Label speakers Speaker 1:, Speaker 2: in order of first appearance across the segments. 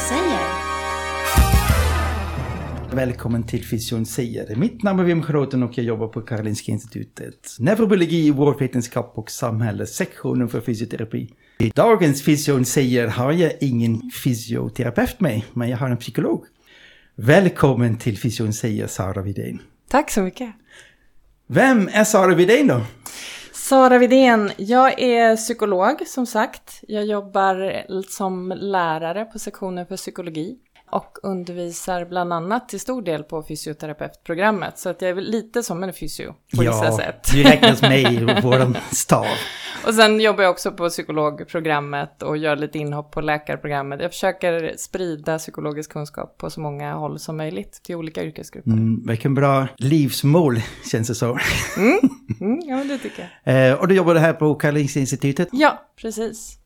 Speaker 1: säger
Speaker 2: Välkommen till Fysion säger. Mitt namn är Wim Groten och jag jobbar på Karolinska Institutet. Neurobiologi, vårdvetenskap och samhälle, sektionen för fysioterapi. I dagens Fysion säger har jag ingen fysioterapeut med, men jag har en psykolog. Välkommen till Fysion säger, Sara Widén.
Speaker 3: Tack så mycket.
Speaker 2: Vem är Sara Widén då?
Speaker 3: Sara Widén, jag är psykolog som sagt. Jag jobbar som lärare på sektionen för psykologi och undervisar bland annat till stor del på fysioterapeutprogrammet. Så att jag är väl lite som en fysio på vissa sätt.
Speaker 2: du räknas med i vår stav.
Speaker 3: Och sen jobbar jag också på psykologprogrammet och gör lite inhopp på läkarprogrammet. Jag försöker sprida psykologisk kunskap på så många håll som möjligt till olika yrkesgrupper.
Speaker 2: Mm, vilken bra livsmål känns det så.
Speaker 3: Mm, mm, ja, det tycker jag.
Speaker 2: Eh, och du jobbar här på Karolinska Institutet?
Speaker 3: Ja, precis.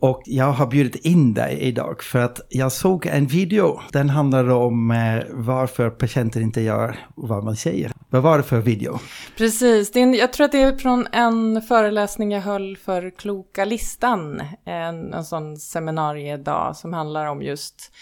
Speaker 2: Och jag har bjudit in dig idag för att jag såg en video. Den handlar om eh, varför patienter inte gör vad man säger. Vad var det för video?
Speaker 3: Precis, det är en, jag tror att det är från en föreläsning jag höll för Kloka Listan. En, en sån seminariedag som handlar om just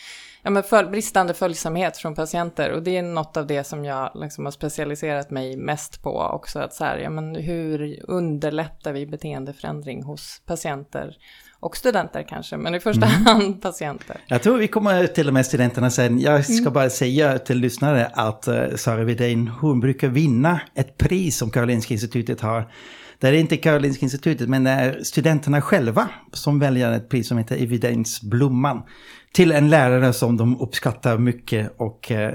Speaker 3: ja, men för, bristande följsamhet från patienter. Och det är något av det som jag liksom har specialiserat mig mest på också. Att så här, ja, men hur underlättar vi beteendeförändring hos patienter och studenter kanske, men i första mm. hand patienter.
Speaker 2: Jag tror vi kommer till och med studenterna sen. Jag ska mm. bara säga till lyssnare att uh, Sara Widén, hon brukar vinna ett pris som Karolinska Institutet har. Det är inte Karolinska Institutet, men det är studenterna själva som väljer ett pris som heter Evidensblomman. Till en lärare som de uppskattar mycket och uh,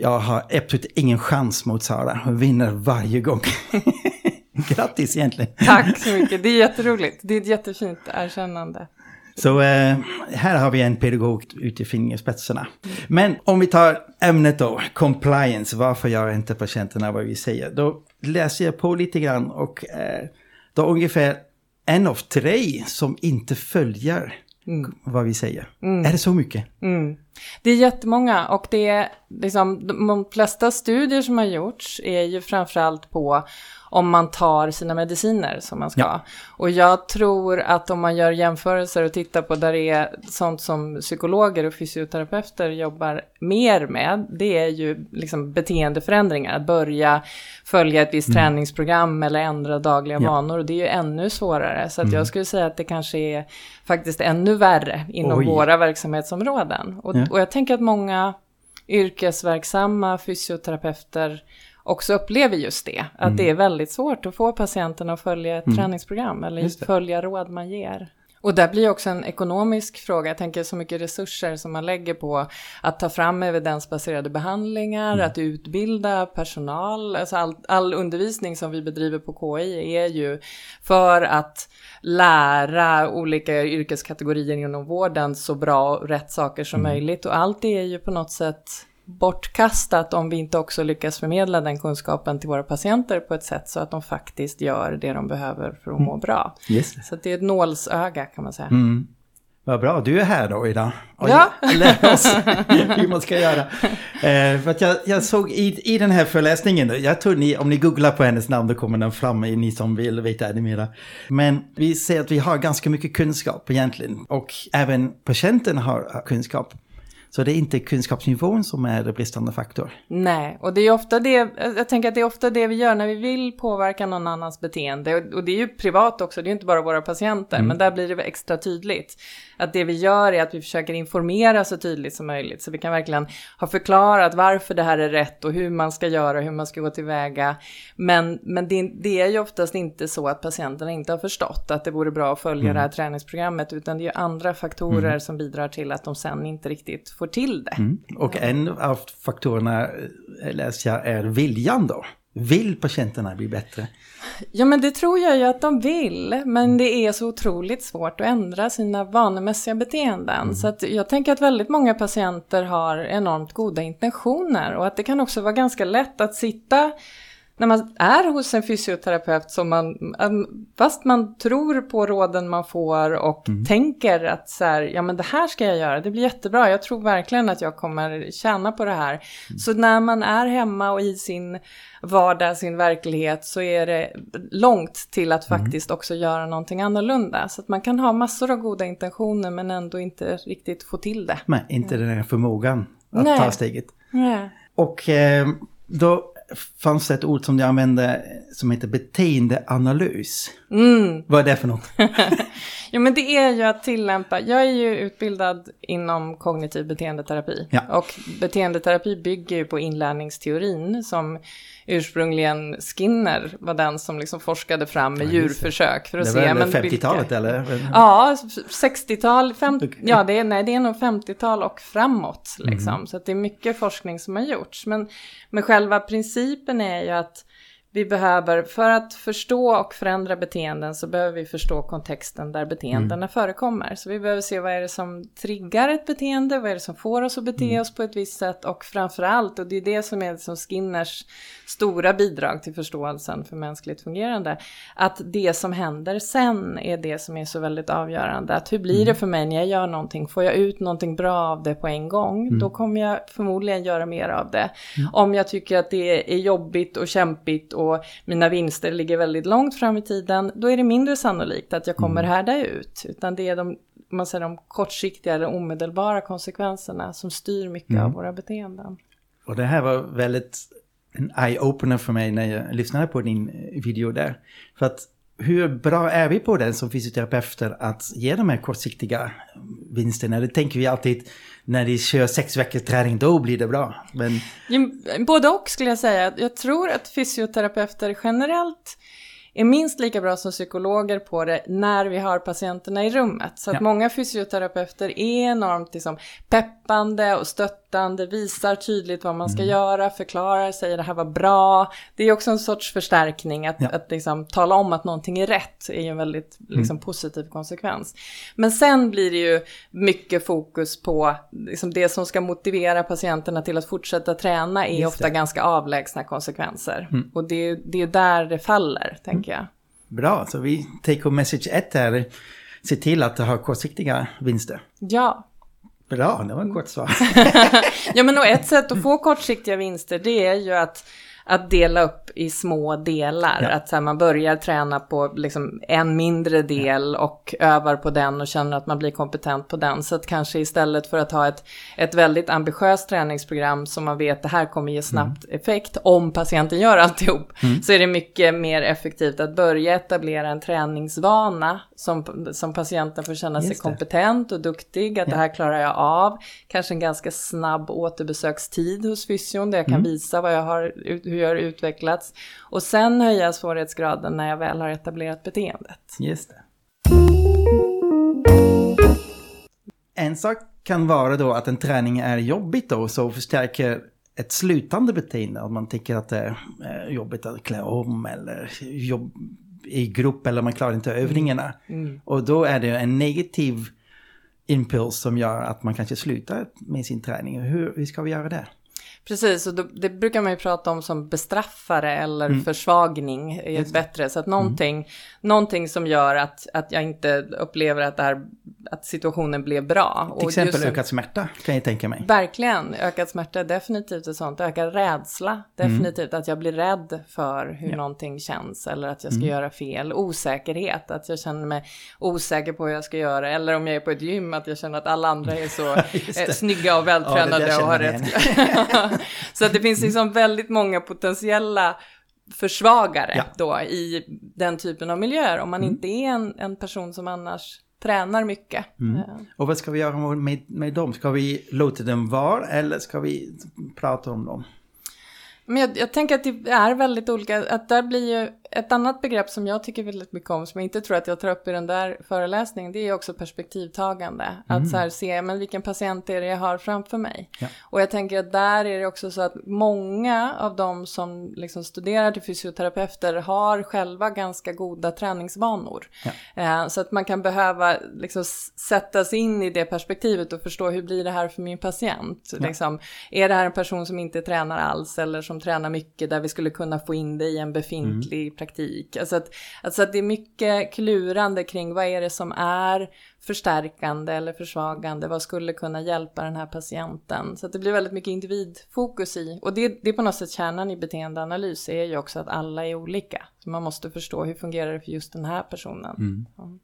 Speaker 2: jag har absolut ingen chans mot Sara. Hon vinner varje gång. Grattis egentligen.
Speaker 3: Tack så mycket, det är jätteroligt. Det är ett jättefint erkännande.
Speaker 2: Så eh, här har vi en pedagog ute i fingerspetsarna. Men om vi tar ämnet då, compliance, varför gör inte patienterna vad vi säger? Då läser jag på lite grann och eh, då ungefär en av tre som inte följer mm. vad vi säger. Mm. Är det så mycket?
Speaker 3: Mm. Det är jättemånga och det är liksom, de flesta studier som har gjorts är ju framförallt på om man tar sina mediciner som man ska. Ja. Och jag tror att om man gör jämförelser och tittar på där det är sånt som psykologer och fysioterapeuter jobbar mer med, det är ju liksom beteendeförändringar, att börja följa ett visst mm. träningsprogram eller ändra dagliga ja. vanor. Och det är ju ännu svårare. Så att mm. jag skulle säga att det kanske är faktiskt ännu värre inom Oj. våra verksamhetsområden. Och, ja. Och jag tänker att många yrkesverksamma fysioterapeuter också upplever just det. Att mm. det är väldigt svårt att få patienten att följa ett mm. träningsprogram eller följa råd man ger. Och där blir också en ekonomisk fråga. Jag tänker så mycket resurser som man lägger på att ta fram evidensbaserade behandlingar, mm. att utbilda personal. Alltså all, all, undervisning som vi bedriver på KI är ju för att lära olika yrkeskategorier inom vården så bra och rätt saker som mm. möjligt. Och allt det är ju på något sätt bortkastat om vi inte också lyckas förmedla den kunskapen till våra patienter på ett sätt så att de faktiskt gör det de behöver för att må mm. bra.
Speaker 2: Yes.
Speaker 3: Så det är ett nålsöga kan man säga.
Speaker 2: Mm. Vad bra, du är här då idag
Speaker 3: och ja.
Speaker 2: lär oss hur man ska göra. Eh, för att jag, jag, såg i, i den här föreläsningen, jag tror ni, om ni googlar på hennes namn då kommer den fram, ni som vill veta ännu mera. Men vi ser att vi har ganska mycket kunskap egentligen och även patienten har kunskap. Så det är inte kunskapsnivån som är det bristande faktor.
Speaker 3: Nej, och det är ofta det, jag tänker att det är ofta det vi gör när vi vill påverka någon annans beteende. Och det är ju privat också, det är inte bara våra patienter, mm. men där blir det extra tydligt. Att det vi gör är att vi försöker informera så tydligt som möjligt, så vi kan verkligen ha förklarat varför det här är rätt och hur man ska göra, hur man ska gå tillväga. Men, men det, det är ju oftast inte så att patienterna inte har förstått att det vore bra att följa mm. det här träningsprogrammet, utan det är ju andra faktorer mm. som bidrar till att de sen inte riktigt får till det.
Speaker 2: Mm. Och en av faktorerna eh, läser jag är viljan då. Vill patienterna bli bättre?
Speaker 3: Ja, men det tror jag ju att de vill, men det är så otroligt svårt att ändra sina vanemässiga beteenden. Mm. Så att jag tänker att väldigt många patienter har enormt goda intentioner och att det kan också vara ganska lätt att sitta när man är hos en fysioterapeut som man, fast man tror på råden man får och mm. tänker att så här, ja men det här ska jag göra, det blir jättebra, jag tror verkligen att jag kommer tjäna på det här. Mm. Så när man är hemma och i sin vardag, sin verklighet, så är det långt till att mm. faktiskt också göra någonting annorlunda. Så att man kan ha massor av goda intentioner men ändå inte riktigt få till det.
Speaker 2: Nej, inte den här förmågan att Nej. ta steget. Nej. Och eh, då fanns det ett ord som jag använde som heter beteendeanalys. Mm. Vad är det för något?
Speaker 3: jo men det är ju att tillämpa, jag är ju utbildad inom kognitiv beteendeterapi. Ja. Och beteendeterapi bygger ju på inlärningsteorin som ursprungligen Skinner var den som liksom forskade fram med ja, djurförsök. För att
Speaker 2: det
Speaker 3: se,
Speaker 2: var 50-talet eller?
Speaker 3: Ja, 60-tal, ja det är, nej, det är nog 50-tal och framåt. Liksom. Mm. Så det är mycket forskning som har gjorts. Men, men själva principen är ju att vi behöver, för att förstå och förändra beteenden så behöver vi förstå kontexten där beteendena mm. förekommer. Så vi behöver se vad är det som triggar ett beteende, vad är det som får oss att bete mm. oss på ett visst sätt och framförallt, och det är det som är som Skinners stora bidrag till förståelsen för mänskligt fungerande, att det som händer sen är det som är så väldigt avgörande. Att hur blir mm. det för mig när jag gör någonting? Får jag ut någonting bra av det på en gång? Mm. Då kommer jag förmodligen göra mer av det. Mm. Om jag tycker att det är jobbigt och kämpigt och mina vinster ligger väldigt långt fram i tiden, då är det mindre sannolikt att jag kommer mm. härda ut. Utan det är de, man säger, de kortsiktiga eller omedelbara konsekvenserna som styr mycket mm. av våra beteenden.
Speaker 2: Och det här var väldigt en eye-opener för mig när jag lyssnade på din video där. För att hur bra är vi på det som fysioterapeuter att ge de här kortsiktiga vinsterna? Det tänker vi alltid när de kör sex veckors träning, då blir det bra. Men...
Speaker 3: Både och skulle jag säga. Jag tror att fysioterapeuter generellt är minst lika bra som psykologer på det när vi har patienterna i rummet. Så att ja. många fysioterapeuter är enormt liksom, peppande och stöttande, visar tydligt vad man ska mm. göra, förklarar, säger det här var bra. Det är också en sorts förstärkning, att, ja. att liksom, tala om att någonting är rätt är ju en väldigt liksom, mm. positiv konsekvens. Men sen blir det ju mycket fokus på liksom, det som ska motivera patienterna till att fortsätta träna är ofta ganska avlägsna konsekvenser. Mm. Och det, det är där det faller, tänker jag.
Speaker 2: Bra, så vi take home message 1 här. Se till att ha kortsiktiga vinster.
Speaker 3: Ja,
Speaker 2: Bra, det var en kort svar.
Speaker 3: ja, men och ett sätt att få kortsiktiga vinster det är ju att att dela upp i små delar. Ja. Att så här, man börjar träna på liksom en mindre del och övar på den och känner att man blir kompetent på den. Så att kanske istället för att ha ett, ett väldigt ambitiöst träningsprogram som man vet det här kommer ge snabbt mm. effekt om patienten gör alltihop. Mm. Så är det mycket mer effektivt att börja etablera en träningsvana som, som patienten får känna sig kompetent och duktig. Att ja. det här klarar jag av. Kanske en ganska snabb återbesökstid hos fysion där jag kan mm. visa vad jag har hur jag har utvecklats. Och sen höja svårighetsgraden när jag väl har etablerat beteendet.
Speaker 2: Just det. En sak kan vara då att en träning är jobbigt då, så förstärker ett slutande beteende. Att man tycker att det är jobbigt att klä om eller jobb i grupp eller man klarar inte övningarna. Mm. Mm. Och då är det en negativ impuls som gör att man kanske slutar med sin träning. Hur, hur ska vi göra det?
Speaker 3: Precis, och det brukar man ju prata om som bestraffare eller mm. försvagning är ett bättre. Så att någonting, mm. någonting som gör att, att jag inte upplever att, det här, att situationen blev bra.
Speaker 2: Till exempel just, ökad smärta kan jag tänka mig.
Speaker 3: Verkligen, ökad smärta är definitivt ett sånt. Ökad rädsla, definitivt. Mm. Att jag blir rädd för hur ja. någonting känns eller att jag ska mm. göra fel. Osäkerhet, att jag känner mig osäker på hur jag ska göra. Eller om jag är på ett gym, att jag känner att alla andra är så eh, snygga och vältränade ja, och har rätt. så att det finns liksom väldigt många potentiella försvagare ja. då i den typen av miljöer om man mm. inte är en, en person som annars tränar mycket. Mm.
Speaker 2: Ja. Och vad ska vi göra med, med dem? Ska vi låta dem vara eller ska vi prata om dem?
Speaker 3: Men jag, jag, tänker att det är väldigt olika, att där blir ju ett annat begrepp som jag tycker väldigt mycket om, som jag inte tror att jag tar upp i den där föreläsningen, det är också perspektivtagande. Mm. Att så här se, men vilken patient är det jag har framför mig? Ja. Och jag tänker att där är det också så att många av de som liksom studerar till fysioterapeuter har själva ganska goda träningsvanor. Ja. Eh, så att man kan behöva liksom sätta sig in i det perspektivet och förstå hur blir det här för min patient? Ja. Liksom, är det här en person som inte tränar alls eller som tränar mycket där vi skulle kunna få in det i en befintlig mm. Praktik? Alltså att, alltså att det är mycket klurande kring vad är det som är förstärkande eller försvagande, vad skulle kunna hjälpa den här patienten? Så att det blir väldigt mycket individfokus i, och det, det är på något sätt kärnan i beteendeanalys, är ju också att alla är olika. Så man måste förstå hur fungerar det för just den här personen. Mm. Ja.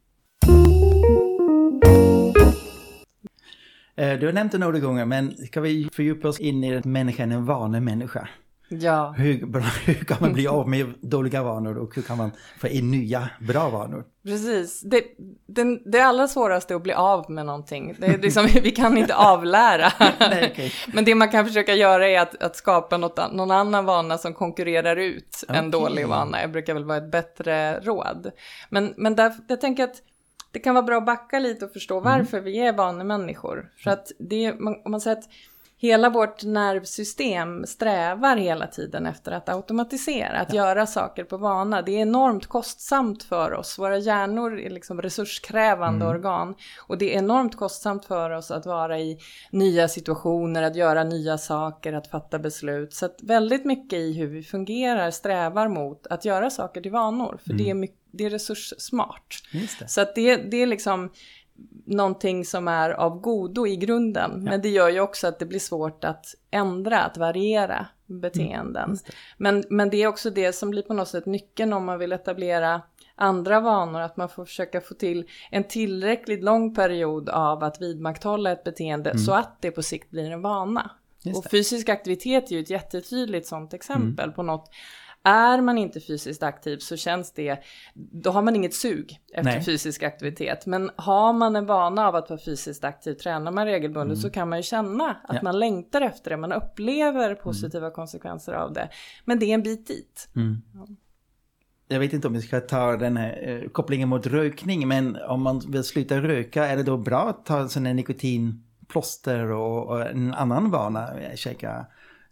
Speaker 2: Eh, du har nämnt det några gånger, men ska vi fördjupa oss in i att människan är en vanemänniska?
Speaker 3: Ja.
Speaker 2: Hur, hur kan man bli av med dåliga vanor och hur kan man få in nya bra vanor?
Speaker 3: Precis. Det, det, det allra svåraste är att bli av med någonting. Det är liksom, vi kan inte avlära. Nej, okay. Men det man kan försöka göra är att, att skapa något, någon annan vana som konkurrerar ut okay. en dålig vana. Jag brukar väl vara ett bättre råd. Men, men där, jag tänker att det kan vara bra att backa lite och förstå mm. varför mm. vi är vanemänniskor. För att det, om man säger att hela vårt nervsystem strävar hela tiden efter att automatisera, att ja. göra saker på vana. Det är enormt kostsamt för oss. Våra hjärnor är liksom resurskrävande mm. organ och det är enormt kostsamt för oss att vara i nya situationer, att göra nya saker, att fatta beslut. Så att väldigt mycket i hur vi fungerar strävar mot att göra saker till vanor, för mm. det, är mycket, det är resurssmart. Så att det, det är liksom någonting som är av godo i grunden. Ja. Men det gör ju också att det blir svårt att ändra, att variera beteenden. Mm, det. Men, men det är också det som blir på något sätt nyckeln om man vill etablera andra vanor, att man får försöka få till en tillräckligt lång period av att vidmakthålla ett beteende mm. så att det på sikt blir en vana. Och fysisk aktivitet är ju ett jättetydligt sånt exempel mm. på något är man inte fysiskt aktiv så känns det, då har man inget sug efter Nej. fysisk aktivitet. Men har man en vana av att vara fysiskt aktiv, tränar man regelbundet mm. så kan man ju känna att ja. man längtar efter det, man upplever mm. positiva mm. konsekvenser av det. Men det är en bit dit. Mm. Ja.
Speaker 2: Jag vet inte om vi ska ta den här eh, kopplingen mot rökning, men om man vill sluta röka, är det då bra att ta sådana nikotinplåster och, och en annan vana, käka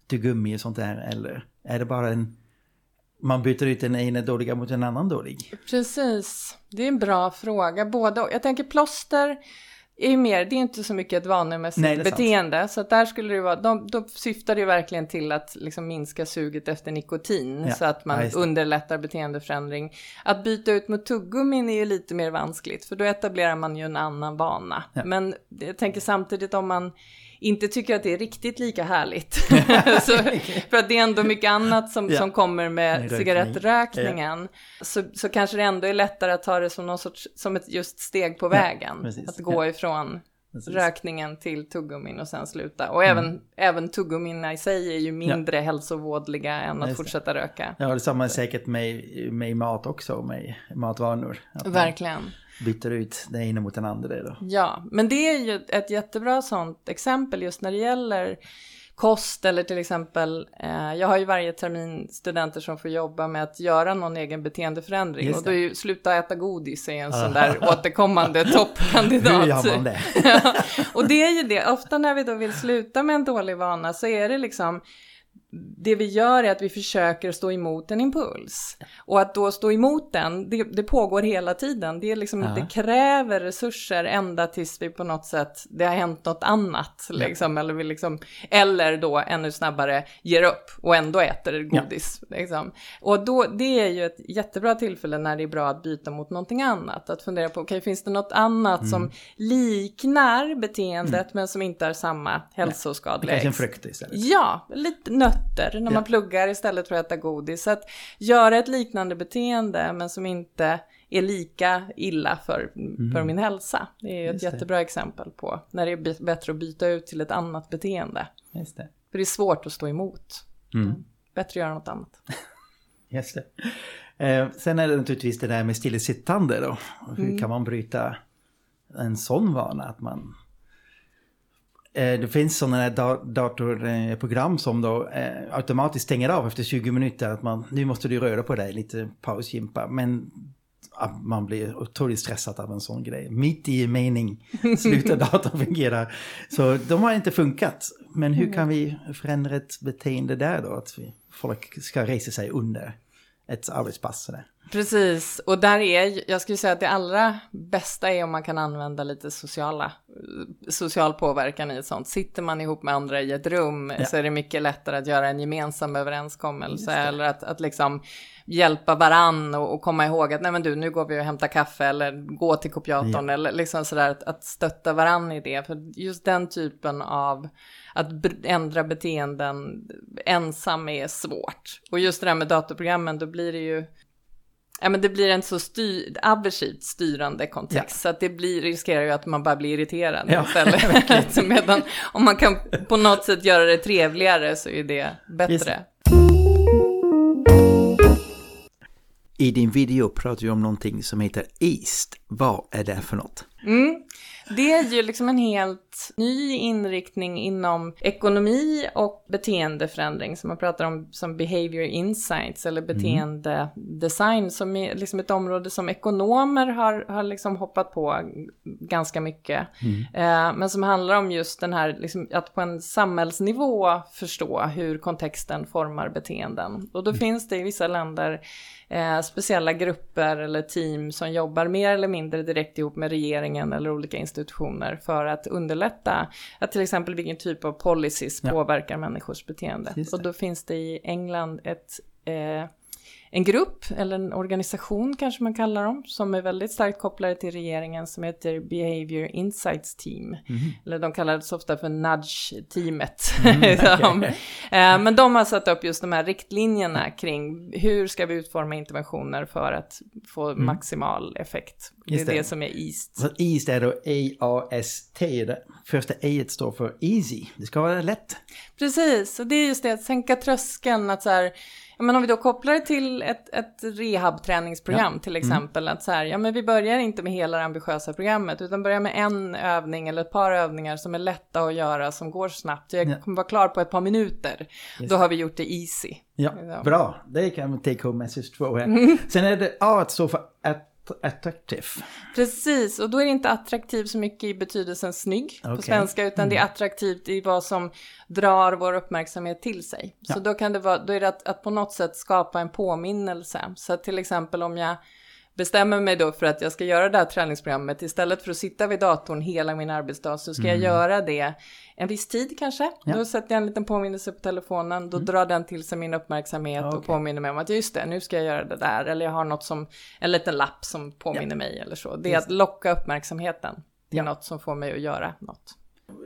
Speaker 2: tuggummi och sånt där, eller är det bara en man byter ut den ena dåliga mot en annan dålig?
Speaker 3: Precis, det är en bra fråga. Både, jag tänker plåster är ju mer, det är inte så mycket ett vanemässigt Nej, beteende. Sant. Så att där skulle det vara, de, de syftar ju verkligen till att liksom minska suget efter nikotin. Ja, så att man ja, underlättar beteendeförändring. Att byta ut mot tuggummin är ju lite mer vanskligt. För då etablerar man ju en annan vana. Ja. Men jag tänker samtidigt om man inte tycker att det är riktigt lika härligt. så, för att det är ändå mycket annat som, ja. som kommer med cigarettrökningen. Ja. Så, så kanske det ändå är lättare att ta det som någon sorts, som ett just steg på vägen. Ja, att gå ifrån Precis. rökningen till tuggummin och sen sluta. Och mm. även, även tuggummina i sig är ju mindre ja. hälsovådliga än att fortsätta röka.
Speaker 2: Ja, detsamma är säkert med, med mat också, med matvanor.
Speaker 3: Verkligen
Speaker 2: byter ut det ena mot den andra. Då.
Speaker 3: Ja, men det är ju ett jättebra sånt exempel just när det gäller kost eller till exempel, eh, jag har ju varje termin studenter som får jobba med att göra någon egen beteendeförändring och då är ju sluta äta godis är en sån där återkommande toppkandidat. Hur
Speaker 2: gör man det?
Speaker 3: ja, och det är ju det, ofta när vi då vill sluta med en dålig vana så är det liksom det vi gör är att vi försöker stå emot en impuls. Och att då stå emot den, det, det pågår hela tiden. Det, är liksom, ja. det kräver resurser ända tills vi på något sätt, det har hänt något annat. Liksom, ja. eller, vi liksom, eller då ännu snabbare ger upp och ändå äter godis. Ja. Liksom. Och då, det är ju ett jättebra tillfälle när det är bra att byta mot någonting annat. Att fundera på, okay, finns det något annat mm. som liknar beteendet mm. men som inte är samma hälsoskadliga?
Speaker 2: Kanske en frukt istället.
Speaker 3: Ja, lite nötter nötter när man pluggar istället för att äta godis. Så att göra ett liknande beteende men som inte är lika illa för, mm. för min hälsa. Det är ett jättebra exempel på när det är bättre att byta ut till ett annat beteende.
Speaker 2: Just det.
Speaker 3: För det är svårt att stå emot. Mm. Bättre att göra något annat.
Speaker 2: Just det. Eh, sen är det naturligtvis det där med stillasittande då. Hur mm. kan man bryta en sån vana? Att man det finns sådana här da datorprogram som då eh, automatiskt stänger av efter 20 minuter. Att man, nu måste du röra på dig, lite pausgympa. Men man blir otroligt stressad av en sån grej. Mitt i mening slutar datorn fungera. Så de har inte funkat. Men hur kan vi förändra ett beteende där då? Att folk ska resa sig under ett arbetspass. Sådär.
Speaker 3: Precis, och där är, jag skulle säga att det allra bästa är om man kan använda lite sociala, social påverkan i ett sånt. Sitter man ihop med andra i ett rum ja. så är det mycket lättare att göra en gemensam överenskommelse eller att, att liksom hjälpa varann och, och, komma ihåg att nej men du, nu går vi och hämtar kaffe eller gå till kopiatorn ja. eller liksom sådär att, att stötta varann i det. För just den typen av att ändra beteenden ensam är svårt. Och just det där med datorprogrammen, då blir det ju Ja, men det blir en så styr, aversivt styrande kontext, ja. så att det blir, riskerar ju att man bara blir irriterad ja. istället. Medan om man kan på något sätt göra det trevligare så är det bättre.
Speaker 2: I din video pratar du om någonting som heter East. Vad är det för något?
Speaker 3: Mm. Det är ju liksom en helt ny inriktning inom ekonomi och beteendeförändring som man pratar om som behavior insights eller mm. beteendedesign som är liksom ett område som ekonomer har, har liksom hoppat på ganska mycket. Mm. Eh, men som handlar om just den här, liksom, att på en samhällsnivå förstå hur kontexten formar beteenden. Och då mm. finns det i vissa länder eh, speciella grupper eller team som jobbar mer eller mindre direkt ihop med regeringen eller olika institutioner för att underlätta att till exempel vilken typ av policies ja. påverkar människors beteende. Och då finns det i England ett eh, en grupp eller en organisation kanske man kallar dem som är väldigt starkt kopplade till regeringen som heter Behavior Insights Team. Mm. Eller de kallar det så ofta för Nudge-teamet. Mm, okay. Eh, men de har satt upp just de här riktlinjerna kring hur ska vi utforma interventioner för att få mm. maximal effekt. Det är det. det. som är EAST.
Speaker 2: Så EAST är då E-A-S-T. Det första E står för easy. Det ska vara lätt.
Speaker 3: Precis, och det är just det att sänka tröskeln. Att så här, Ja, men om vi då kopplar det till ett, ett rehabträningsprogram ja. till mm. exempel. Mm. Att så här, ja men vi börjar inte med hela det ambitiösa programmet utan börjar med en övning eller ett par övningar som är lätta att göra som går snabbt. Jag kommer vara klar på ett par minuter. Yes. Då har vi gjort det easy.
Speaker 2: Ja, ja. bra. Det kan man take home message två här. Mm. Sen är det A att stå för att attraktiv.
Speaker 3: Precis, och då är det inte attraktiv så mycket i betydelsen snygg okay. på svenska, utan mm. det är mm. attraktivt i vad som drar vår uppmärksamhet till sig. Ja. Så då, kan det vara, då är det att, att på något sätt skapa en påminnelse. Så till exempel om jag bestämmer mig då för att jag ska göra det här träningsprogrammet, istället för att sitta vid datorn hela min arbetsdag så ska mm. jag göra det en viss tid kanske. Ja. Då sätter jag en liten påminnelse på telefonen, då mm. drar den till sig min uppmärksamhet okay. och påminner mig om att just det, nu ska jag göra det där. Eller jag har något som, en liten lapp som påminner ja. mig eller så. Det är att locka uppmärksamheten till ja. något som får mig att göra något.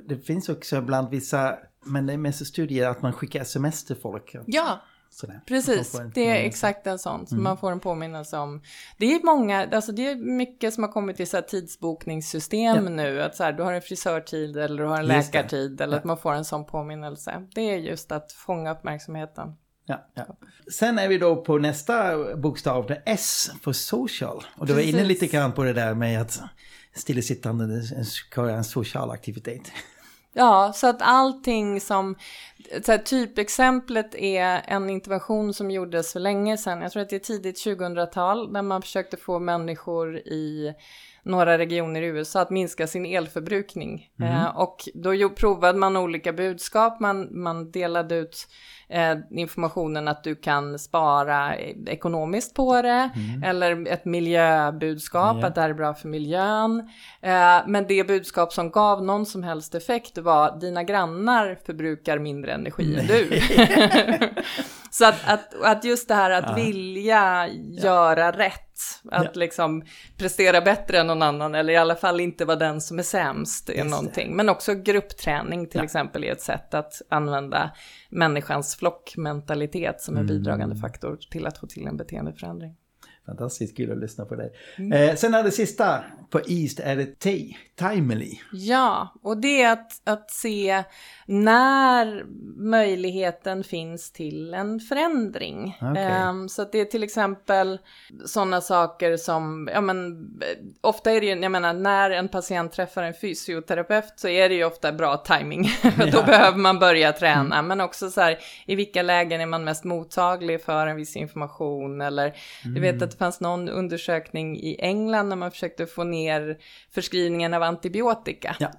Speaker 2: Det finns också bland vissa, men det är mest studier att man skickar sms till folk.
Speaker 3: Ja, Sådär. Precis, det är exakt en sån. Så mm. Man får en påminnelse om. Det är många, alltså det är mycket som har kommit till så här tidsbokningssystem ja. nu. Att så här, du har en frisörtid eller du har en just läkartid. Det. Eller ja. att man får en sån påminnelse. Det är just att fånga uppmärksamheten.
Speaker 2: Ja, ja. Sen är vi då på nästa bokstav, S för social. Och du var inne lite grann på det där med att stillasittande ska vara en social aktivitet.
Speaker 3: Ja, så att allting som, så här, typexemplet är en intervention som gjordes för länge sedan, jag tror att det är tidigt 2000-tal, där man försökte få människor i några regioner i USA att minska sin elförbrukning. Mm. Eh, och då provade man olika budskap, man, man delade ut eh, informationen att du kan spara ekonomiskt på det, mm. eller ett miljöbudskap, yeah. att det här är bra för miljön. Eh, men det budskap som gav någon som helst effekt var dina grannar förbrukar mindre energi än du. Så att, att, att just det här att ja. vilja göra ja. rätt, att ja. liksom prestera bättre än någon annan, eller i alla fall inte vara den som är sämst, är just någonting. Det. Men också gruppträning till exempel är ett sätt att använda människans flockmentalitet som en mm. bidragande faktor till att få till en beteendeförändring.
Speaker 2: Fantastiskt kul att lyssna på dig. Mm. Eh, sen är det sista på East är det T, Timely.
Speaker 3: Ja, och det är att, att se när möjligheten finns till en förändring. Okay. Um, så att det är till exempel sådana saker som, ja men ofta är det ju, jag menar när en patient träffar en fysioterapeut så är det ju ofta bra timing. Ja. Då behöver man börja träna, mm. men också så här i vilka lägen är man mest mottaglig för en viss information eller mm. du vet att fanns någon undersökning i England när man försökte få ner förskrivningen av antibiotika. Ja.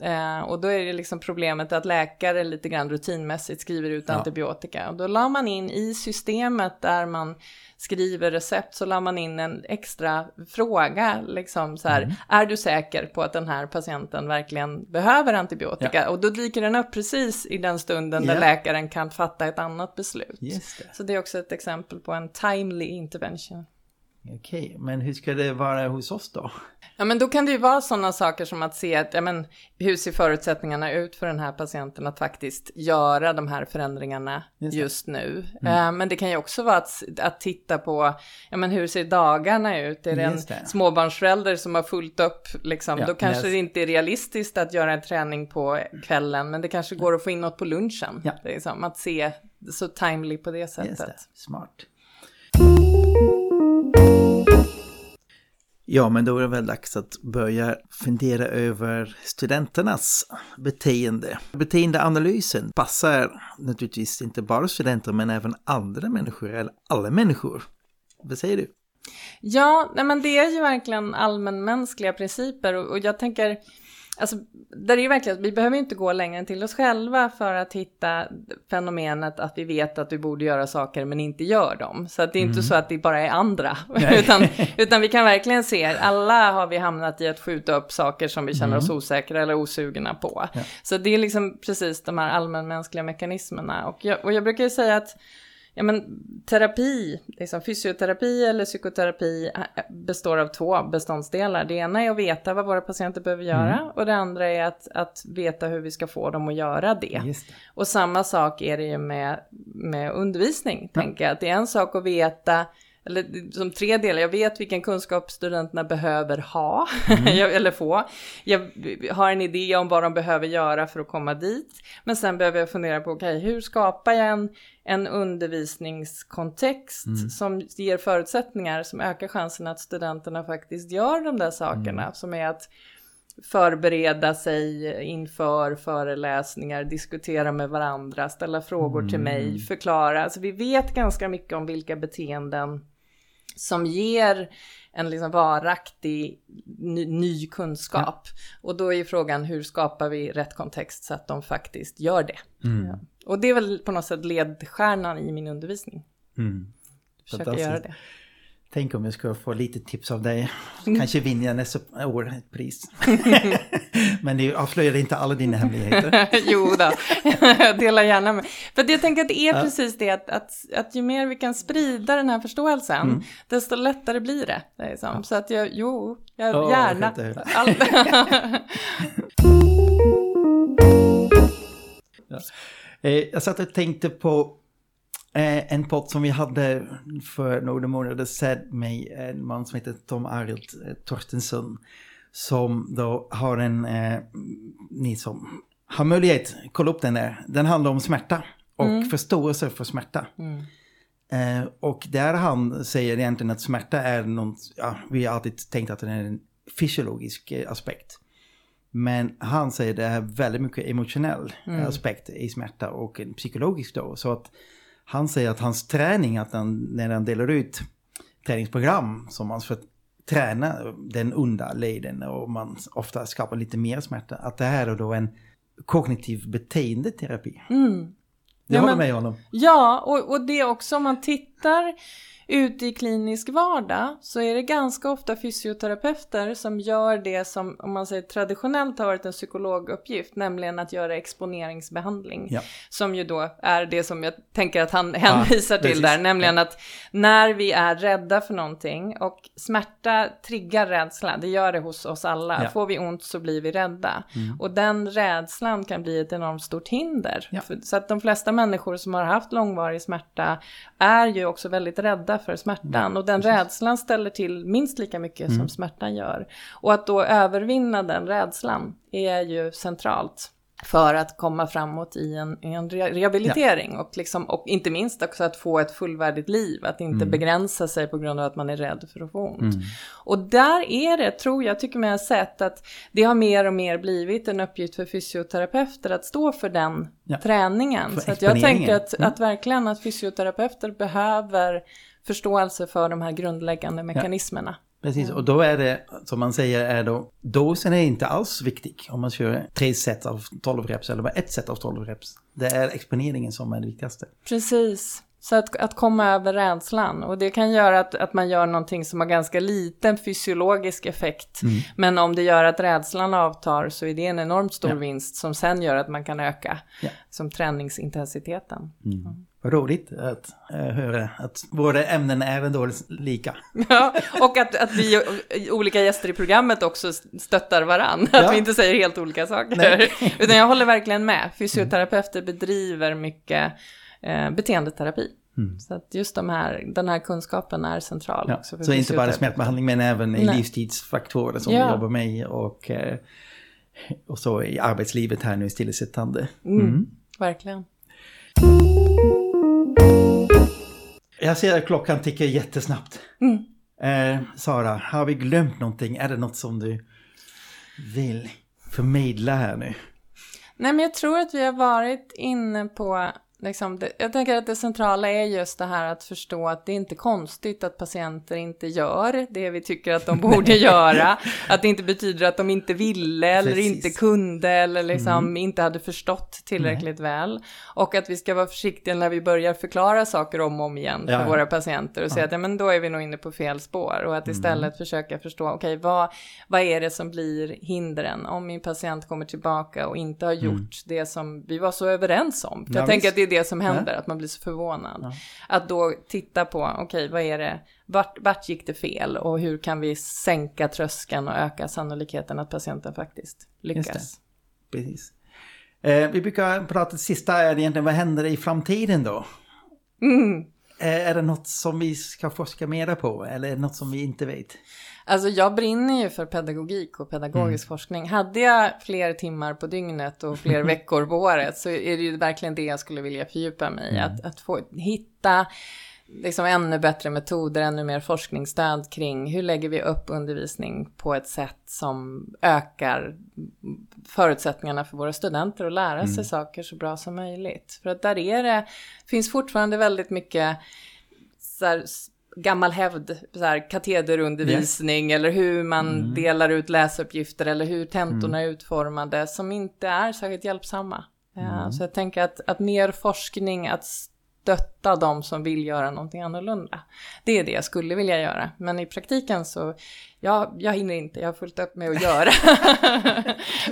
Speaker 3: Uh, och då är det liksom problemet att läkare läkare lite grann rutinmässigt skriver ut ja. antibiotika. Och då la man in i systemet där man skriver recept så la man in en extra fråga, liksom så här, mm. är du säker på att den här patienten verkligen behöver antibiotika? Ja. Och då dyker den upp precis i den stunden där läkaren kan fatta ett annat beslut. Det. Så det är också ett exempel på en timely intervention.
Speaker 2: Okej, okay, men hur ska det vara hos oss då?
Speaker 3: Ja, men då kan det ju vara sådana saker som att se att, ja, men, hur ser förutsättningarna ut för den här patienten att faktiskt göra de här förändringarna just, just nu. Mm. Uh, men det kan ju också vara att, att titta på, ja men hur ser dagarna ut? Är det en det. småbarnsförälder som har fullt upp, liksom, ja, då kanske yes. det inte är realistiskt att göra en träning på kvällen, men det kanske går att få in något på lunchen. Ja. Det är som att se så timely på det sättet.
Speaker 2: Smart. Ja, men då är det väl dags att börja fundera över studenternas beteende. Beteendeanalysen passar naturligtvis inte bara studenter men även andra människor, eller alla människor. Vad säger du?
Speaker 3: Ja, nej men det är ju verkligen allmänmänskliga principer och, och jag tänker Alltså, där är ju verkligen, vi behöver inte gå längre än till oss själva för att hitta fenomenet att vi vet att vi borde göra saker men inte gör dem. Så att det är mm. inte så att det bara är andra, utan, utan vi kan verkligen se, alla har vi hamnat i att skjuta upp saker som vi känner mm. oss osäkra eller osugna på. Ja. Så det är liksom precis de här allmänmänskliga mekanismerna. Och jag, och jag brukar ju säga att Ja men terapi, liksom fysioterapi eller psykoterapi eh, består av två beståndsdelar. Det ena är att veta vad våra patienter behöver göra mm. och det andra är att, att veta hur vi ska få dem att göra det. det. Och samma sak är det ju med, med undervisning, ja. tänker jag. Att det är en sak att veta eller som tre delar. Jag vet vilken kunskap studenterna behöver ha, mm. eller få. Jag har en idé om vad de behöver göra för att komma dit. Men sen behöver jag fundera på, okej, okay, hur skapar jag en, en undervisningskontext mm. som ger förutsättningar som ökar chansen att studenterna faktiskt gör de där sakerna. Mm. Som är att förbereda sig inför föreläsningar, diskutera med varandra, ställa frågor mm. till mig, förklara. Alltså vi vet ganska mycket om vilka beteenden som ger en liksom varaktig ny, ny kunskap. Ja. Och då är ju frågan hur skapar vi rätt kontext så att de faktiskt gör det. Mm. Ja. Och det är väl på något sätt ledstjärnan i min undervisning. Mm. Försöka göra det.
Speaker 2: Tänk om jag skulle få lite tips av dig. Kanske vinner jag nästa år ett pris. Men det avslöjar inte alla dina hemligheter.
Speaker 3: jo då, jag delar gärna med. För jag tänker att det är ja. precis det att, att, att ju mer vi kan sprida den här förståelsen, mm. desto lättare blir det. är ja. Så att jag, jo, jag, oh, gärna.
Speaker 2: ja. Eh, jag satt och tänkte på Eh, en podd som vi hade för några månader sedan med en man som heter Tom Arild eh, Torstensson. Som då har en, eh, ni som har möjlighet, kolla upp den där. Den handlar om smärta och mm. förståelse för smärta. Mm. Eh, och där han säger egentligen att smärta är något, ja, vi har alltid tänkt att det är en fysiologisk eh, aspekt. Men han säger det är väldigt mycket emotionell mm. aspekt i smärta och en psykologisk då. Så att han säger att hans träning, att han, när han delar ut träningsprogram som man ska träna den onda leden och man ofta skapar lite mer smärta, att det här är då en kognitiv beteendeterapi. Mm. Jag ja, håller med honom.
Speaker 3: Ja, och, och det också om man tittar ute i klinisk vardag så är det ganska ofta fysioterapeuter som gör det som, om man säger traditionellt har varit en psykologuppgift, nämligen att göra exponeringsbehandling. Ja. Som ju då är det som jag tänker att han hänvisar ja, till där, nämligen ja. att när vi är rädda för någonting och smärta triggar rädsla, det gör det hos oss alla. Får vi ont så blir vi rädda. Mm. Och den rädslan kan bli ett enormt stort hinder. För, så att de flesta människor som har haft långvarig smärta är ju också väldigt rädda för smärtan. Och den rädslan ställer till minst lika mycket mm. som smärtan gör. Och att då övervinna den rädslan är ju centralt för att komma framåt i en, en rehabilitering ja. och, liksom, och inte minst också att få ett fullvärdigt liv, att inte mm. begränsa sig på grund av att man är rädd för att få ont. Mm. Och där är det, tror jag, tycker man har sett att det har mer och mer blivit en uppgift för fysioterapeuter att stå för den ja. träningen. För Så att jag tänker att, mm. att verkligen att fysioterapeuter behöver förståelse för de här grundläggande mekanismerna. Ja.
Speaker 2: Precis, och då är det, som man säger, är då, dosen är inte alls viktig om man kör tre set av 12 reps eller bara ett set av 12 reps. Det är exponeringen som är det viktigaste.
Speaker 3: Precis. Så att, att komma över rädslan. Och det kan göra att, att man gör någonting som har ganska liten fysiologisk effekt. Mm. Men om det gör att rädslan avtar så är det en enormt stor ja. vinst som sen gör att man kan öka ja. som träningsintensiteten.
Speaker 2: Mm. Mm. Vad roligt att äh, höra att våra ämnen är ändå lika.
Speaker 3: Ja, och att, att vi olika gäster i programmet också stöttar varann. Ja. Att vi inte säger helt olika saker. Nej. Utan jag håller verkligen med. Fysioterapeuter bedriver mycket eh, beteendeterapi. Mm. Så att just de här, den här kunskapen är central. Ja, också
Speaker 2: så inte bara smärtbehandling men även i livstidsfaktorer som ja. vi jobbar med och, eh, och så i arbetslivet här nu stillasittande.
Speaker 3: Mm. Mm. Verkligen.
Speaker 2: Jag ser att klockan tickar jättesnabbt. Mm. Eh, Sara, har vi glömt någonting? Är det något som du vill förmedla här nu?
Speaker 3: Nej, men jag tror att vi har varit inne på Liksom det, jag tänker att det centrala är just det här att förstå att det är inte konstigt att patienter inte gör det vi tycker att de borde göra. Att det inte betyder att de inte ville eller Precis. inte kunde eller liksom mm. inte hade förstått tillräckligt Nej. väl. Och att vi ska vara försiktiga när vi börjar förklara saker om och om igen för ja. våra patienter och ja. säga att ja, men då är vi nog inne på fel spår. Och att mm. istället mm. försöka förstå, okej, okay, vad, vad är det som blir hindren om min patient kommer tillbaka och inte har mm. gjort mm. det som vi var så överens om. Jag tänker att det är det som händer, att man blir så förvånad. Att då titta på, okej, okay, vad är det, vart, vart gick det fel och hur kan vi sänka tröskeln och öka sannolikheten att patienten faktiskt lyckas.
Speaker 2: Precis. Eh, vi brukar prata, sista är egentligen, vad händer i framtiden då? Mm. Eh, är det något som vi ska forska mera på eller är det något som vi inte vet?
Speaker 3: Alltså jag brinner ju för pedagogik och pedagogisk mm. forskning. Hade jag fler timmar på dygnet och fler veckor på året så är det ju verkligen det jag skulle vilja fördjupa mig i. Mm. Att, att få hitta liksom ännu bättre metoder, ännu mer forskningsstöd kring hur lägger vi upp undervisning på ett sätt som ökar förutsättningarna för våra studenter att lära sig mm. saker så bra som möjligt. För att där är det, finns fortfarande väldigt mycket så här, gammal hävd, så här, katederundervisning yes. eller hur man mm. delar ut läsuppgifter eller hur tentorna mm. är utformade som inte är särskilt hjälpsamma. Mm. Så jag tänker att, att mer forskning, att stötta de som vill göra någonting annorlunda. Det är det jag skulle vilja göra. Men i praktiken så, ja, jag hinner inte, jag har fullt upp med att göra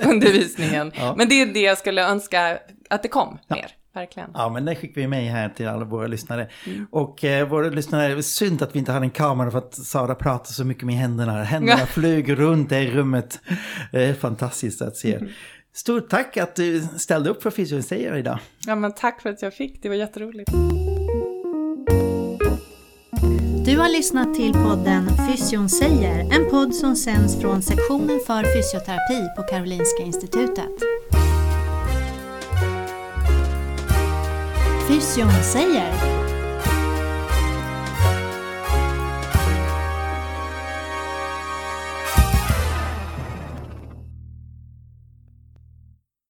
Speaker 3: undervisningen. Ja. Men det är det jag skulle önska att det kom ja. mer verkligen.
Speaker 2: Ja, men det skickar vi med här till alla våra lyssnare. Mm. Och eh, våra lyssnare, synd att vi inte hade en kamera för att Sara pratar så mycket med händerna. Händerna flög runt i rummet. Det är fantastiskt att se. Mm. Stort tack att du ställde upp för Fysion säger idag.
Speaker 3: Ja, men tack för att jag fick. Det var jätteroligt.
Speaker 1: Du har lyssnat till podden Fysion säger, en podd som sänds från sektionen för fysioterapi på Karolinska Institutet. Fysion säger